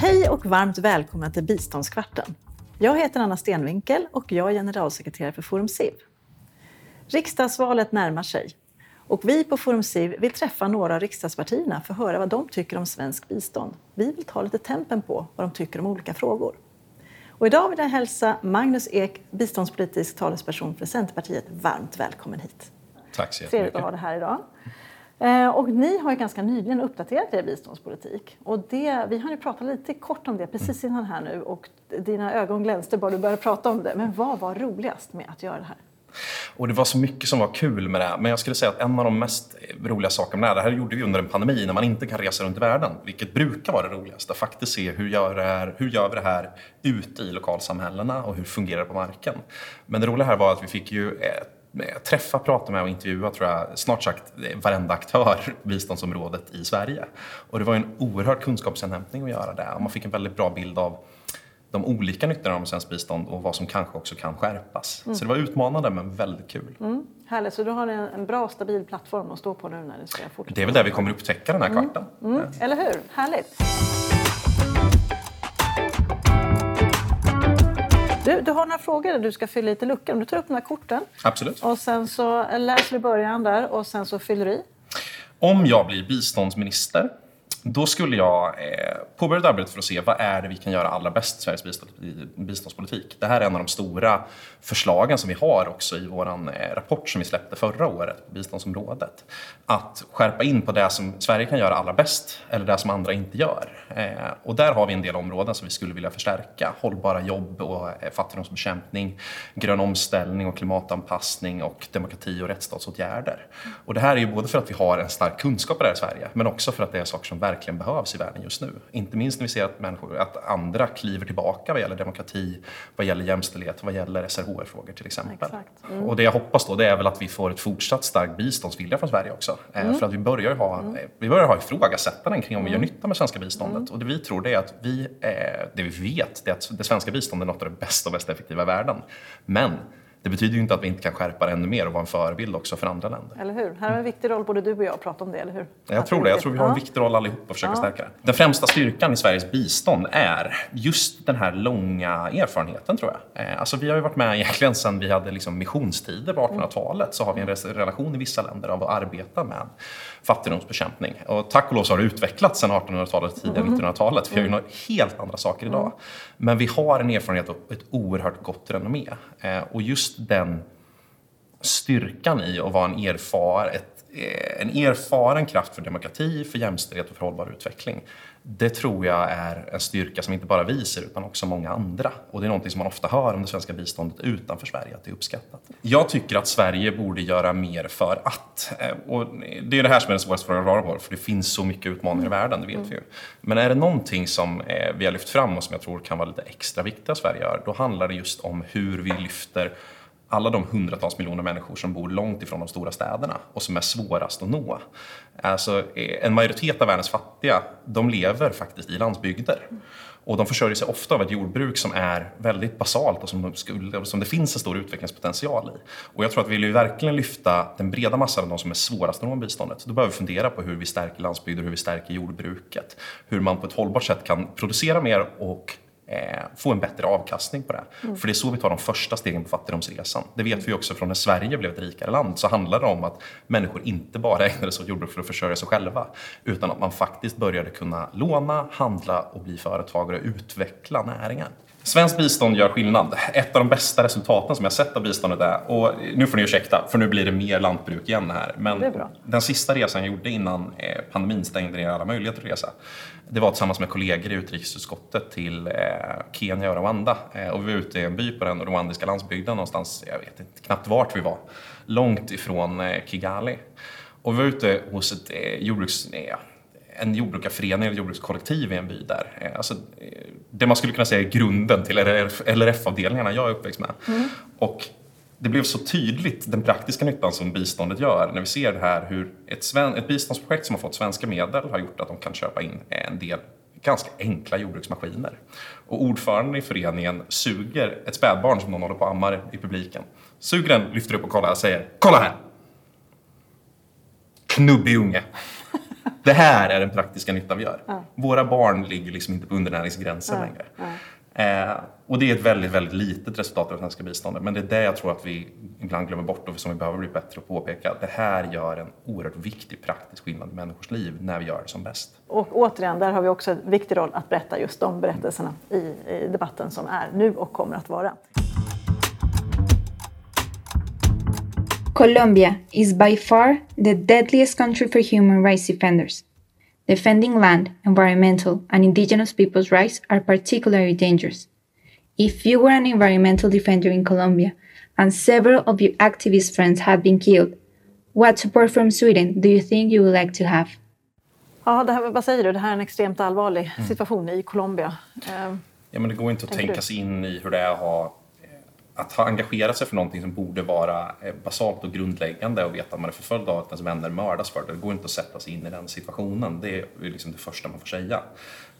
Hej och varmt välkomna till Biståndskvarten. Jag heter Anna Stenvinkel och jag är generalsekreterare för Forum CIV. Riksdagsvalet närmar sig och vi på Forum CIV vill träffa några av riksdagspartierna för att höra vad de tycker om svensk bistånd. Vi vill ta lite tempen på vad de tycker om olika frågor. Och idag vill jag hälsa Magnus Ek, biståndspolitisk talesperson för Centerpartiet, varmt välkommen hit. Tack så jättemycket. Trevligt att ha dig här idag. Eh, och ni har ju ganska nyligen uppdaterat er biståndspolitik. Och det, vi har ju pratat lite kort om det precis innan här nu och dina ögon glänste bara du började prata om det. Men vad var roligast med att göra det här? Och det var så mycket som var kul med det. Men jag skulle säga att en av de mest roliga sakerna med det här gjorde vi under en pandemi när man inte kan resa runt i världen, vilket brukar vara det roligaste. Att faktiskt se hur gör, det här, hur gör vi det här ute i lokalsamhällena och hur fungerar det på marken. Men det roliga här var att vi fick ju träffa, prata med och intervjua tror jag, snart sagt varenda aktör på biståndsområdet i Sverige. Och det var en oerhörd kunskapsinhämtning att göra det. Och man fick en väldigt bra bild av de olika nyttorna med svenskt bistånd och vad som kanske också kan skärpas. Mm. Så det var utmanande men väldigt kul. Mm. Härligt, så du har en, en bra stabil plattform att stå på nu när du ska fortsätta? Det är väl där vi kommer upptäcka den här mm. kvarten. Mm. Eller hur, härligt. Du, du har några frågor där du ska fylla lite luckor. Om du tar upp de här korten. Absolut. Och sen så läser du början där och sen så fyller du i. Om jag blir biståndsminister då skulle jag eh, påbörja ett arbete för att se vad är det vi kan göra allra bäst i Sveriges biståndspolitik. Det här är en av de stora förslagen som vi har också i vår eh, rapport som vi släppte förra året på biståndsområdet. Att skärpa in på det som Sverige kan göra allra bäst eller det som andra inte gör. Eh, och där har vi en del områden som vi skulle vilja förstärka. Hållbara jobb och eh, fattigdomsbekämpning, grön omställning och klimatanpassning och demokrati och rättsstatsåtgärder. Och det här är ju både för att vi har en stark kunskap på det här i Sverige men också för att det är saker som verkligen behövs i världen just nu. Inte minst när vi ser att, människor, att andra kliver tillbaka vad gäller demokrati, vad gäller jämställdhet, vad gäller SRHR-frågor till exempel. Mm. Och det jag hoppas då det är väl att vi får ett fortsatt starkt biståndsvilja från Sverige också. Eh, mm. För att vi börjar ha, mm. vi börjar ha ifrågasättanden kring om vi gör mm. nytta med svenska biståndet. Mm. Och det vi tror det är att vi, eh, det vi vet det är att det svenska biståndet är något av det bästa och mest effektiva i världen. Men det betyder ju inte att vi inte kan skärpa det ännu mer och vara en förebild också för andra länder. Eller hur? Här har en viktig roll både du och jag att prata om det, eller hur? Jag tror det. Jag tror vi har en viktig roll allihop att försöka ja. stärka det. Den främsta styrkan i Sveriges bistånd är just den här långa erfarenheten, tror jag. Eh, alltså, vi har ju varit med egentligen sedan vi hade liksom missionstider på 1800-talet så har vi en relation i vissa länder av att arbeta med fattigdomsbekämpning. Och tack och lov så har det utvecklats sedan 1800-talet, tidigare 1900-talet. Vi har ju mm. helt andra saker idag. Mm. Men vi har en erfarenhet och ett oerhört gott renommé. Eh, och just den styrkan i att vara en, erfar, ett, eh, en erfaren kraft för demokrati, för jämställdhet och för hållbar utveckling det tror jag är en styrka som inte bara vi ser utan också många andra. Och det är något som man ofta hör om det svenska biståndet utanför Sverige, att det är uppskattat. Jag tycker att Sverige borde göra mer för att. Eh, och det är det här som är den svåraste frågan att svara på, för det finns så mycket utmaningar i världen, det vet vi ju. Men är det någonting som eh, vi har lyft fram och som jag tror kan vara lite extra viktigt att Sverige gör, då handlar det just om hur vi lyfter alla de hundratals miljoner människor som bor långt ifrån de stora städerna och som är svårast att nå. Alltså, eh, en majoritet av världens fattiga de lever faktiskt i landsbygder. Och de försörjer sig ofta av ett jordbruk som är väldigt basalt och som, de skulle, som det finns en stor utvecklingspotential i. Och jag tror att vill vi verkligen lyfta den breda massan av de som är svårast att nå biståndet, då behöver vi fundera på hur vi stärker landsbygder, hur vi stärker jordbruket. Hur man på ett hållbart sätt kan producera mer och eh, få en bättre avkastning på det. Mm. För det är så vi tar de första stegen på fattigdomsresan. Det vet vi också från när Sverige blev ett rikare land så handlade det om att människor inte bara ägnade sig åt jordbruk för att försörja sig själva utan att man faktiskt började kunna låna, handla och bli företagare och utveckla näringar. Svenskt bistånd gör skillnad. Ett av de bästa resultaten som jag sett av biståndet är, och nu får ni ursäkta för nu blir det mer lantbruk igen här, men den sista resan jag gjorde innan eh, pandemin stängde ner alla möjligheter att resa, det var tillsammans med kollegor i utrikesutskottet till eh, Kenya och Rwanda. Eh, och vi var ute i en by på den rwandiska landsbygden någonstans, jag vet inte knappt vart vi var, långt ifrån Kigali. Och vi var ute hos ett jordbruks en jordbrukarförening eller jordbrukskollektiv i en by där. Eh, alltså, eh, det man skulle kunna säga är grunden till LRF-avdelningarna jag är uppväxt med. Mm. Och det blev så tydligt den praktiska nyttan som biståndet gör när vi ser det här hur ett, sven, ett biståndsprojekt som har fått svenska medel har gjort att de kan köpa in en del ganska enkla jordbruksmaskiner. Och ordföranden i föreningen suger ett spädbarn som någon håller på att ammar i publiken. Suger den, lyfter upp och kollar och säger “Kolla här!” Knubbig unge. Det här är den praktiska nytta vi gör. Ja. Våra barn ligger liksom inte på undernäringsgränsen längre. Eh, och det är ett väldigt, väldigt litet resultat av det svenska biståndet. Men det är det jag tror att vi ibland glömmer bort och som vi behöver bli bättre att påpeka. Det här gör en oerhört viktig praktisk skillnad i människors liv när vi gör det som bäst. Och återigen, där har vi också en viktig roll att berätta just de berättelserna i, i debatten som är nu och kommer att vara. Colombia is by far the deadliest country for human rights defenders. Defending land, environmental, and indigenous people's rights are particularly dangerous. If you were an environmental defender in Colombia and several of your activist friends have been killed, what support from Sweden do you think you would like to have? Ja, det här, vad säger du? Det här är en extremt allvarlig mm. situation i Colombia. Ja, men det går inte att tänka sig in i hur det är att ha att ha engagerat sig för någonting som borde vara eh, basalt och grundläggande och veta att man är förföljd av att ens vänner mördas för det. Det går inte att sätta sig in i den situationen. Det är liksom det första man får säga.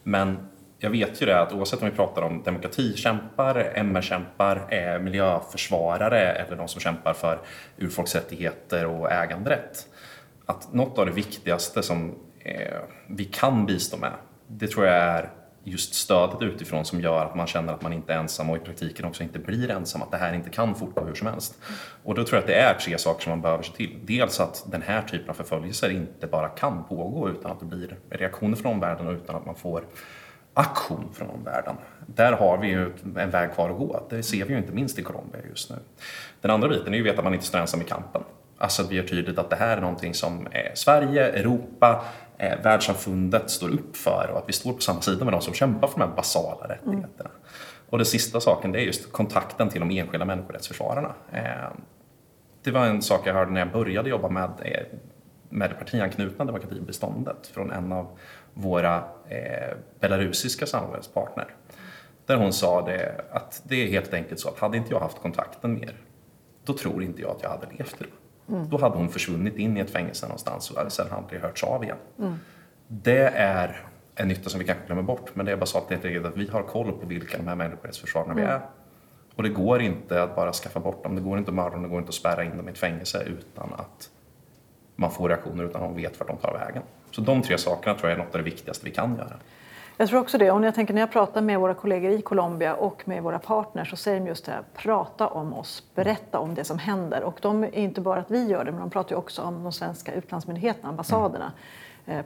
Men jag vet ju det att oavsett om vi pratar om demokratikämpar, MR-kämpar, eh, miljöförsvarare eller de som kämpar för urfolksrättigheter och äganderätt. Att något av det viktigaste som eh, vi kan bistå med, det tror jag är just stödet utifrån som gör att man känner att man inte är ensam och i praktiken också inte blir ensam, att det här inte kan fortgå hur som helst. Och då tror jag att det är tre saker som man behöver se till. Dels att den här typen av förföljelser inte bara kan pågå utan att det blir reaktioner från omvärlden och utan att man får aktion från omvärlden. Där har vi ju en väg kvar att gå. Det ser vi ju inte minst i Colombia just nu. Den andra biten är ju att veta att man inte står ensam i kampen. Alltså att vi gör tydligt att det här är någonting som Sverige, Europa, eh, världssamfundet står upp för och att vi står på samma sida med de som kämpar för de här basala rättigheterna. Mm. Och den sista saken det är just kontakten till de enskilda människorättsförsvararna. Eh, det var en sak jag hörde när jag började jobba med, eh, med det partianknutna demokratibeståndet från en av våra eh, belarusiska samarbetspartner. Där hon sa det, att det är helt enkelt så att hade inte jag haft kontakten med er, då tror inte jag att jag hade levt idag. Mm. Då hade hon försvunnit in i ett fängelse någonstans och sen aldrig hörts av igen. Mm. Det är en nytta som vi kanske glömmer bort, men det är basalt helt att vi har koll på vilka de här människorättsförsvararna mm. vi är. Och det går inte att bara skaffa bort dem, det går inte att mörda dem, det går inte att spärra in dem i ett fängelse utan att man får reaktioner, utan att de vet vart de tar vägen. Så de tre sakerna tror jag är något av det viktigaste vi kan göra. Jag tror också det. Och när jag, tänker, när jag pratar med våra kollegor i Colombia och med våra partners så säger de just det här, prata om oss, berätta om det som händer. Och de är inte bara att vi gör det, men de pratar ju också om de svenska utlandsmyndigheterna, ambassaderna. Mm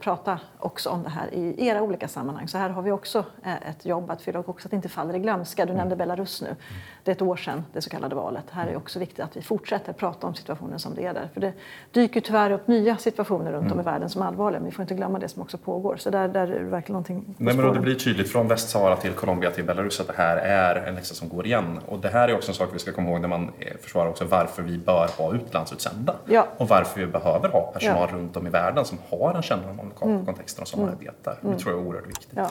prata också om det här i era olika sammanhang. Så här har vi också eh, ett jobb att fylla och också att det inte faller i glömska. Du nämnde Belarus nu. Det är ett år sedan det så kallade valet. Här är också viktigt att vi fortsätter prata om situationen som det är där. För det dyker tyvärr upp nya situationer runt om i världen som är allvarliga. Men vi får inte glömma det som också pågår. Så där, där är det verkligen någonting Nej, men Det blir tydligt från Västsahara till Colombia till Belarus att det här är en läxa som går igen. Och det här är också en sak vi ska komma ihåg när man eh, försvarar också varför vi bör ha utlandsutsända. Ja. Och varför vi behöver ha personal ja. runt om i världen som har en kännedom om mm. kontext texterna som mm. arbetar. Det tror jag är oerhört viktigt. Ja.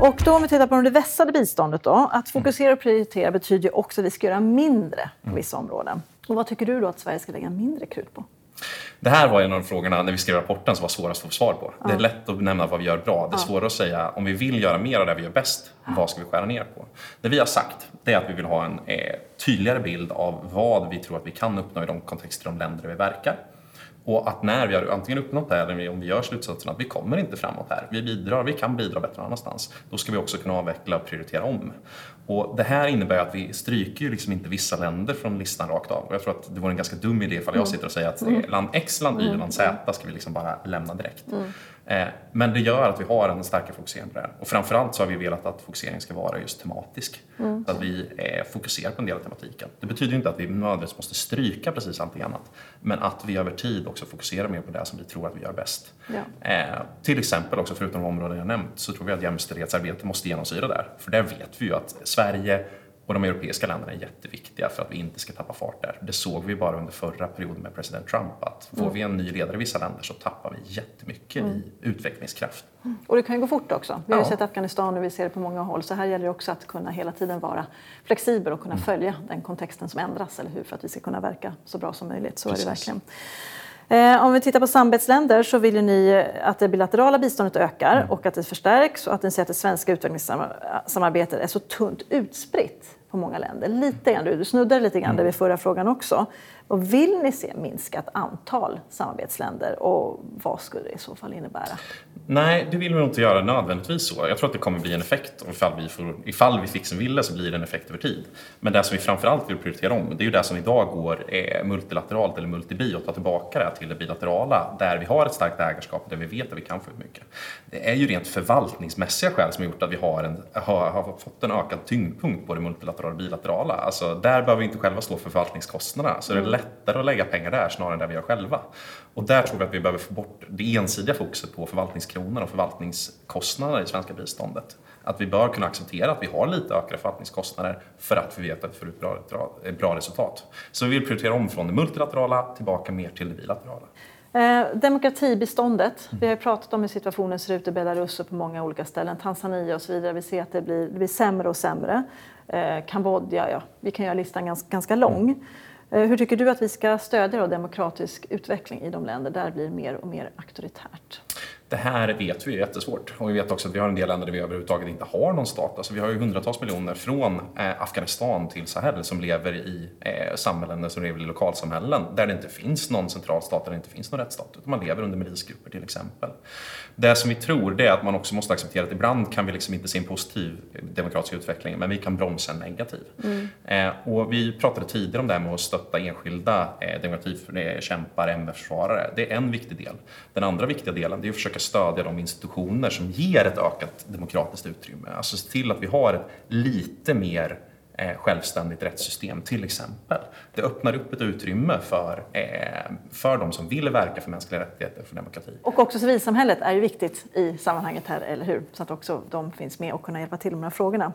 Och då om vi tittar på det vässade biståndet då. Att fokusera och prioritera betyder också att vi ska göra mindre på mm. vissa områden. Och vad tycker du då att Sverige ska lägga mindre krut på? Det här var en av frågorna när vi skrev rapporten som var svårast att få svar på. Ja. Det är lätt att nämna vad vi gör bra. Det är ja. svårare att säga om vi vill göra mer av det vi gör bäst, ja. vad ska vi skära ner på? Det vi har sagt det är att vi vill ha en eh, tydligare bild av vad vi tror att vi kan uppnå i de kontexter och de länder vi verkar. Och att när vi har antingen uppnått det eller om vi gör slutsatsen att vi kommer inte framåt här, vi bidrar, vi kan bidra bättre någon annanstans, då ska vi också kunna avveckla och prioritera om. Och det här innebär att vi stryker liksom inte vissa länder från listan rakt av. Och jag tror att det vore en ganska dum idé ifall jag mm. sitter och säger att mm. land X, land Y, mm. land Z ska vi liksom bara lämna direkt. Mm. Eh, men det gör att vi har en starkare fokusering på det här. Och framförallt så har vi velat att fokuseringen ska vara just tematisk. Mm. Så att vi eh, fokuserar på en del av tematiken. Det betyder inte att vi nödvändigtvis måste stryka precis allting annat. Men att vi över tid också fokuserar mer på det som vi tror att vi gör bäst. Ja. Eh, till exempel också, förutom de områden jag nämnt, så tror vi att jämställdhetsarbetet måste genomsyra där. För där vet vi ju att Sverige och de europeiska länderna är jätteviktiga för att vi inte ska tappa fart där. Det såg vi bara under förra perioden med president Trump att får mm. vi en ny ledare i vissa länder så tappar vi jättemycket mm. i utvecklingskraft. Mm. Och det kan ju gå fort också. Vi har ja. sett Afghanistan och vi ser det på många håll. Så här gäller det också att kunna hela tiden vara flexibel och kunna mm. följa den kontexten som ändras, eller hur? För att vi ska kunna verka så bra som möjligt. Så Precis. är det verkligen. Eh, om vi tittar på samarbetsländer så vill ni att det bilaterala biståndet ökar mm. och att det förstärks och att ni ser att det svenska utvecklingssamarbetet är så tunt utspritt på många länder. Lite grann, du snuddade lite grann mm. vid förra frågan också. Och vill ni se minskat antal samarbetsländer och vad skulle det i så fall innebära? Nej, det vill vi nog inte göra nödvändigtvis så. Jag tror att det kommer bli en effekt och ifall vi, får, ifall vi fick som ville så blir det en effekt över tid. Men det som vi framförallt vill prioritera om, det är ju det som idag går eh, multilateralt eller multibi och ta tillbaka det till det bilaterala där vi har ett starkt ägarskap där vi vet att vi kan få ut mycket. Det är ju rent förvaltningsmässiga skäl som har gjort att vi har, en, har, har fått en ökad tyngdpunkt på det multilaterala och bilaterala. Alltså, där behöver vi inte själva stå för förvaltningskostnaderna. Så det är mm. lättare att lägga pengar där snarare än där vi gör själva. Och där tror vi att vi behöver få bort det ensidiga fokuset på förvaltningskronor och förvaltningskostnader i det svenska biståndet. Att vi bör kunna acceptera att vi har lite ökade förvaltningskostnader för att vi vet att vi får ut bra, bra resultat. Så vi vill prioritera om från det multilaterala tillbaka mer till det bilaterala. Eh, demokratibiståndet. Vi har ju pratat om hur situationen ser ut i Belarus och på många olika ställen. Tanzania och så vidare. Vi ser att det blir, det blir sämre och sämre. Eh, Kambodja, ja, vi kan göra listan ganska, ganska lång. Eh, hur tycker du att vi ska stödja demokratisk utveckling i de länder där det blir mer och mer auktoritärt? Det här vet vi är jättesvårt och vi vet också att vi har en del länder där vi överhuvudtaget inte har någon stat. Alltså vi har ju hundratals miljoner från eh, Afghanistan till Sahel som lever i eh, samhällen som lever i lokalsamhällen där det inte finns någon central stat eller inte finns någon rättsstat utan man lever under milisgrupper till exempel. Det som vi tror det är att man också måste acceptera att ibland kan vi liksom inte se en positiv demokratisk utveckling men vi kan bromsa en negativ. Mm. Eh, och vi pratade tidigare om det här med att stötta enskilda demokratikämpar, MR-försvarare. Det är en viktig del. Den andra viktiga delen är att försöka stödja de institutioner som ger ett ökat demokratiskt utrymme. Alltså se till att vi har ett lite mer eh, självständigt rättssystem till exempel. Det öppnar upp ett utrymme för, eh, för de som vill verka för mänskliga rättigheter och för demokrati. Och också civilsamhället är ju viktigt i sammanhanget här, eller hur? Så att också de finns med och kunna hjälpa till med de här frågorna.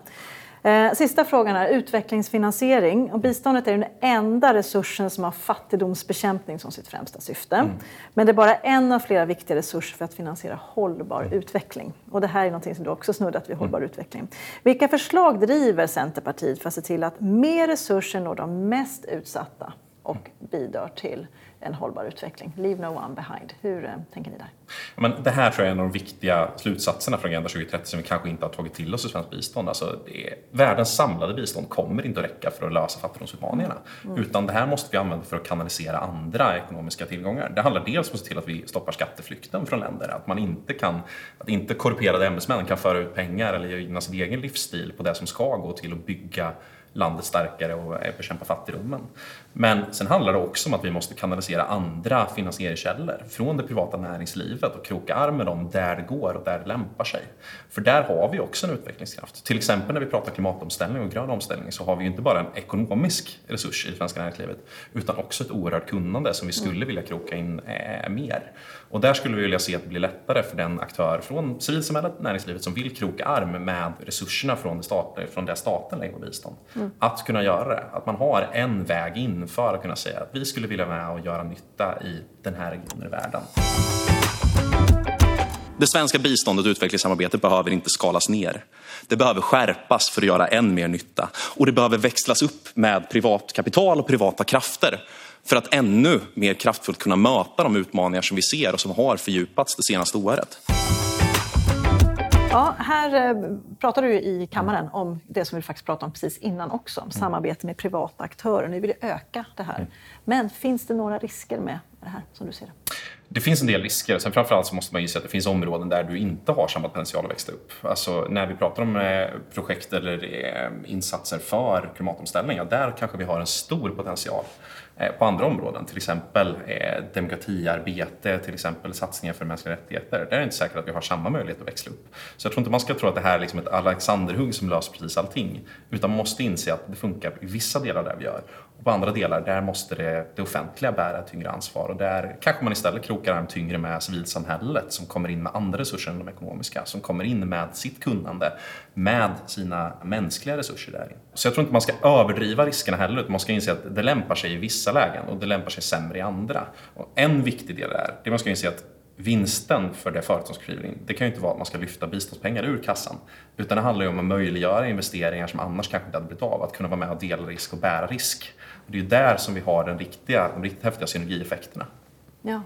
Eh, sista frågan är utvecklingsfinansiering. Och biståndet är den enda resursen som har fattigdomsbekämpning som sitt främsta syfte. Mm. Men det är bara en av flera viktiga resurser för att finansiera hållbar mm. utveckling. Och det här är något som du också snuddat vid, hållbar mm. utveckling. Vilka förslag driver Centerpartiet för att se till att mer resurser når de mest utsatta och bidrar till en hållbar utveckling. Leave no one behind. Hur eh, tänker ni där? Men det här tror jag är en av de viktiga slutsatserna från Agenda 2030 som vi kanske inte har tagit till oss i svenskt bistånd. Alltså är, världens samlade bistånd kommer inte att räcka för att lösa fattigdomsutmaningarna. Mm. Utan det här måste vi använda för att kanalisera andra ekonomiska tillgångar. Det handlar dels om att se till att vi stoppar skatteflykten från länder. Att man inte kan, att inte korrumperade ämbetsmän kan föra ut pengar eller gynna sin egen livsstil på det som ska gå till att bygga landet starkare och bekämpa fattigdomen. Men sen handlar det också om att vi måste kanalisera andra finansieringskällor från det privata näringslivet och kroka arm med dem där det går och där det lämpar sig. För där har vi också en utvecklingskraft. Till exempel när vi pratar klimatomställning och grön omställning så har vi inte bara en ekonomisk resurs i det svenska näringslivet utan också ett oerhört kunnande som vi skulle vilja kroka in eh, mer. Och där skulle vi vilja se att det blir lättare för den aktör från civilsamhället, näringslivet som vill kroka arm med resurserna från det, stat, från det staten lägger på bistånd. Mm. Att kunna göra det. Att man har en väg in för att kunna säga att vi skulle vilja vara med och göra nytta i den här regionen i världen. Det svenska biståndet och utvecklingssamarbetet behöver inte skalas ner. Det behöver skärpas för att göra än mer nytta. Och det behöver växlas upp med privat kapital och privata krafter för att ännu mer kraftfullt kunna möta de utmaningar som vi ser och som har fördjupats det senaste året. Ja, här eh, pratar du i kammaren om det som vi faktiskt pratade om precis innan också, om samarbete med privata aktörer. Ni vill öka det här. Men finns det några risker med det här som du ser det? Det finns en del risker. Sen framförallt så måste man ju se att det finns områden där du inte har samma potential att växa upp. Alltså när vi pratar om eh, projekt eller eh, insatser för klimatomställning, ja, där kanske vi har en stor potential. Eh, på andra områden, till exempel demokratiarbete, till exempel satsningar för mänskliga rättigheter. Där är det inte säkert att vi har samma möjlighet att växla upp. Så jag tror inte man ska tro att det här är liksom ett Alexanderhugg som löser precis allting. Utan man måste inse att det funkar i vissa delar där vi gör. Och på andra delar, där måste det, det offentliga bära ett tyngre ansvar. Och där kanske man istället krokar arm tyngre med civilsamhället som kommer in med andra resurser än de ekonomiska. Som kommer in med sitt kunnande, med sina mänskliga resurser där. Så jag tror inte man ska överdriva riskerna heller, utan man ska inse att det lämpar sig i vissa lägen och det lämpar sig sämre i andra. Och en viktig del är, det man ska inse att vinsten för det företag som skriver in, det kan ju inte vara att man ska lyfta biståndspengar ur kassan. Utan det handlar ju om att möjliggöra investeringar som annars kanske inte hade blivit av. Att kunna vara med och dela risk och bära risk. Det är där som vi har den riktiga, de riktigt häftiga synergieffekterna. Ja.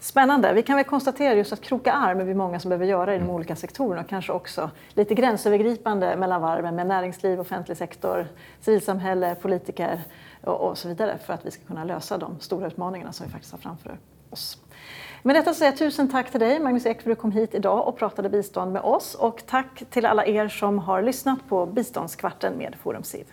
Spännande. Vi kan väl konstatera just att kroka arm är vi många som behöver göra i de olika sektorerna och kanske också lite gränsövergripande mellan varven med näringsliv, offentlig sektor, civilsamhälle, politiker och, så vidare för att vi ska kunna lösa de stora utmaningarna som vi faktiskt har framför oss. Med detta säger jag tusen tack till dig Magnus Ek för att du kom hit idag och pratade bistånd med oss och tack till alla er som har lyssnat på Biståndskvarten med Forum SIV.